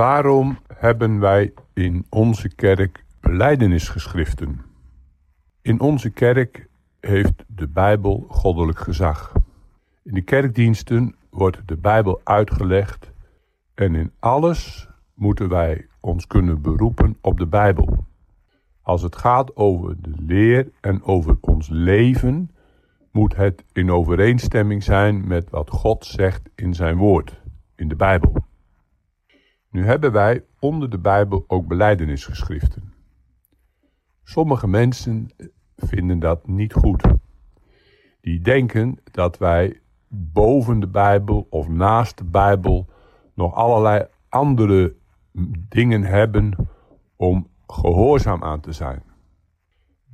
Waarom hebben wij in onze kerk beleidenisgeschriften? In onze kerk heeft de Bijbel goddelijk gezag. In de kerkdiensten wordt de Bijbel uitgelegd en in alles moeten wij ons kunnen beroepen op de Bijbel. Als het gaat over de leer en over ons leven, moet het in overeenstemming zijn met wat God zegt in zijn woord, in de Bijbel. Nu hebben wij onder de Bijbel ook beleidenisgeschriften. Sommige mensen vinden dat niet goed. Die denken dat wij boven de Bijbel of naast de Bijbel nog allerlei andere dingen hebben om gehoorzaam aan te zijn.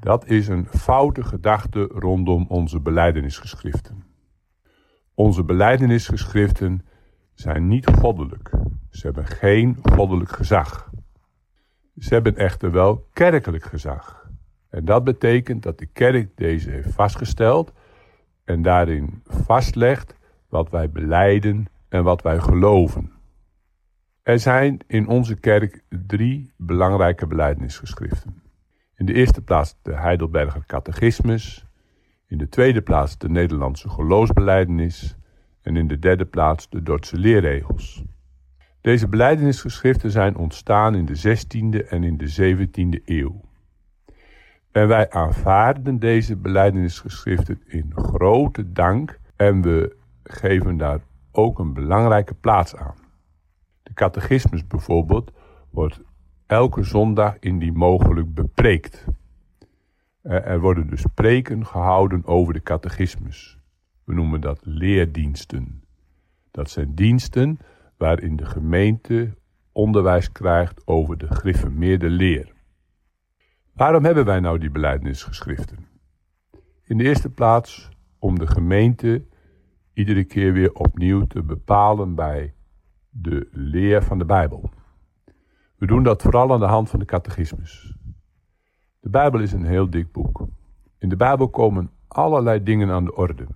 Dat is een foute gedachte rondom onze beleidenisgeschriften. Onze beleidenisgeschriften zijn niet goddelijk. Ze hebben geen goddelijk gezag. Ze hebben echter wel kerkelijk gezag. En dat betekent dat de kerk deze heeft vastgesteld en daarin vastlegt wat wij beleiden en wat wij geloven. Er zijn in onze kerk drie belangrijke beleidenisgeschriften. In de eerste plaats de Heidelberger Catechismus, in de tweede plaats de Nederlandse geloofsbeleidenis en in de derde plaats de Dordtse leerregels. Deze beleidenisgeschriften zijn ontstaan in de 16e en in de 17e eeuw. En wij aanvaarden deze beleidenisgeschriften in grote dank en we geven daar ook een belangrijke plaats aan. De catechismus bijvoorbeeld wordt elke zondag indien mogelijk bepreekt. Er worden dus preken gehouden over de catechismus. We noemen dat leerdiensten. Dat zijn diensten waarin de gemeente onderwijs krijgt over de gereformeerde leer. Waarom hebben wij nou die beleidnisgeschriften? In de eerste plaats om de gemeente iedere keer weer opnieuw te bepalen bij de leer van de Bijbel. We doen dat vooral aan de hand van de catechismus. De Bijbel is een heel dik boek. In de Bijbel komen allerlei dingen aan de orde.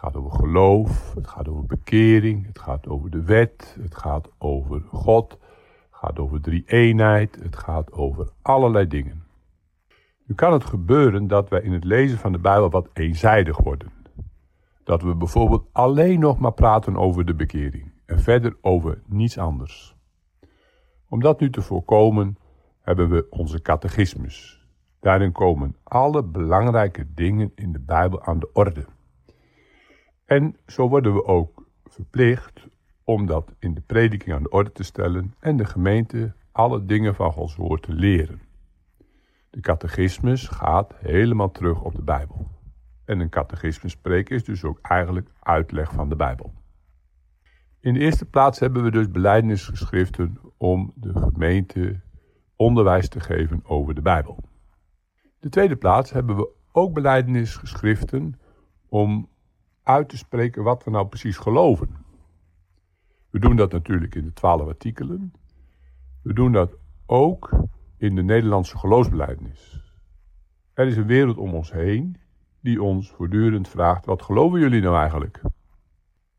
Het gaat over geloof, het gaat over bekering, het gaat over de wet, het gaat over God, het gaat over drie eenheid, het gaat over allerlei dingen. Nu kan het gebeuren dat wij in het lezen van de Bijbel wat eenzijdig worden. Dat we bijvoorbeeld alleen nog maar praten over de bekering en verder over niets anders. Om dat nu te voorkomen hebben we onze catechismus. Daarin komen alle belangrijke dingen in de Bijbel aan de orde. En zo worden we ook verplicht om dat in de prediking aan de orde te stellen en de gemeente alle dingen van Gods woord te leren. De catechismus gaat helemaal terug op de Bijbel. En een catechismus spreken is dus ook eigenlijk uitleg van de Bijbel. In de eerste plaats hebben we dus beleidnisgeschriften om de gemeente onderwijs te geven over de Bijbel. De tweede plaats hebben we ook beleidnisgeschriften om uit te spreken wat we nou precies geloven. We doen dat natuurlijk in de twaalf artikelen. We doen dat ook in de Nederlandse geloofsbeleidnis. Er is een wereld om ons heen die ons voortdurend vraagt: wat geloven jullie nou eigenlijk?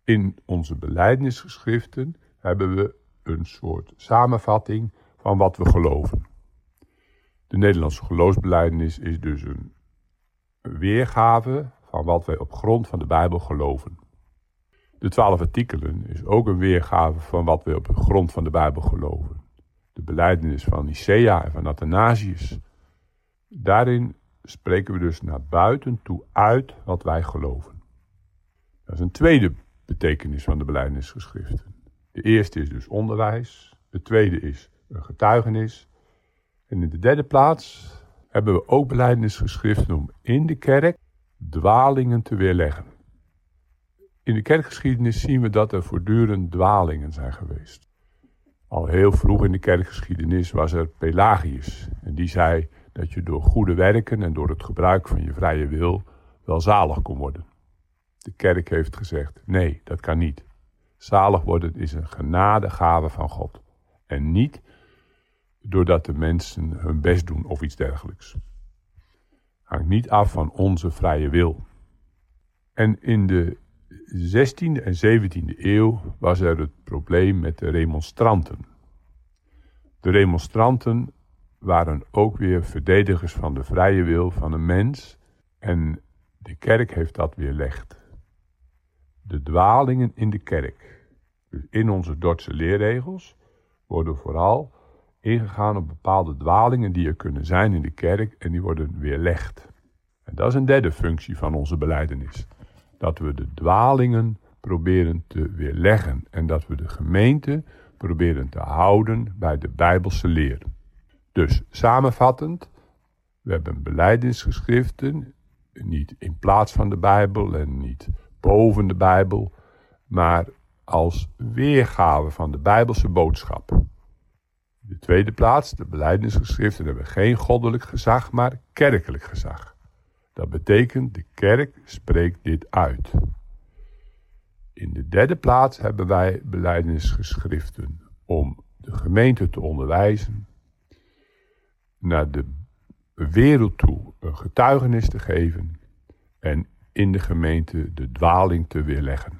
In onze beleidnisgeschriften hebben we een soort samenvatting van wat we geloven. De Nederlandse geloofsbeleidnis is dus een weergave van wat wij op grond van de Bijbel geloven. De twaalf artikelen is ook een weergave van wat wij op grond van de Bijbel geloven. De beleidnis van Nicea en van Athanasius. Daarin spreken we dus naar buiten toe uit wat wij geloven. Dat is een tweede betekenis van de beleidingsgeschriften. De eerste is dus onderwijs. De tweede is een getuigenis. En in de derde plaats hebben we ook beleidingsgeschriften om in de kerk dwalingen te weerleggen. In de kerkgeschiedenis zien we dat er voortdurend dwalingen zijn geweest. Al heel vroeg in de kerkgeschiedenis was er Pelagius. En die zei dat je door goede werken en door het gebruik van je vrije wil wel zalig kon worden. De kerk heeft gezegd: nee, dat kan niet. Zalig worden is een genadegave van God. En niet doordat de mensen hun best doen of iets dergelijks. Niet af van onze vrije wil. En in de 16e en 17e eeuw was er het probleem met de remonstranten. De remonstranten waren ook weer verdedigers van de vrije wil van een mens en de kerk heeft dat weerlegd. De dwalingen in de kerk, dus in onze Dordtse leerregels, worden vooral ingegaan op bepaalde dwalingen die er kunnen zijn in de kerk en die worden weerlegd. En dat is een derde functie van onze beleidenis. Dat we de dwalingen proberen te weerleggen en dat we de gemeente proberen te houden bij de Bijbelse leer. Dus samenvattend, we hebben beleidingsgeschriften, niet in plaats van de Bijbel en niet boven de Bijbel, maar als weergave van de Bijbelse boodschap. De tweede plaats, de beleidingsgeschriften hebben geen goddelijk gezag, maar kerkelijk gezag. Dat betekent, de kerk spreekt dit uit. In de derde plaats hebben wij beleidingsgeschriften om de gemeente te onderwijzen, naar de wereld toe een getuigenis te geven en in de gemeente de dwaling te weerleggen.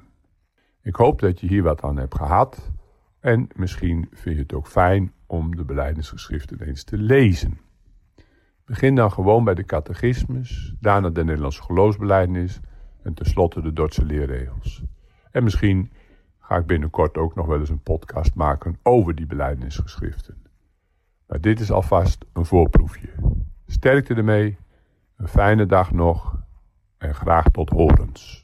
Ik hoop dat je hier wat aan hebt gehad en misschien vind je het ook fijn om de beleidingsgeschriften eens te lezen. Begin dan gewoon bij de catechismus, daarna de Nederlandse geloofsbelijdenis en tenslotte de Dordtse leerregels. En misschien ga ik binnenkort ook nog wel eens een podcast maken over die beleidingsgeschriften. Maar dit is alvast een voorproefje. Sterkte ermee, een fijne dag nog en graag tot horens.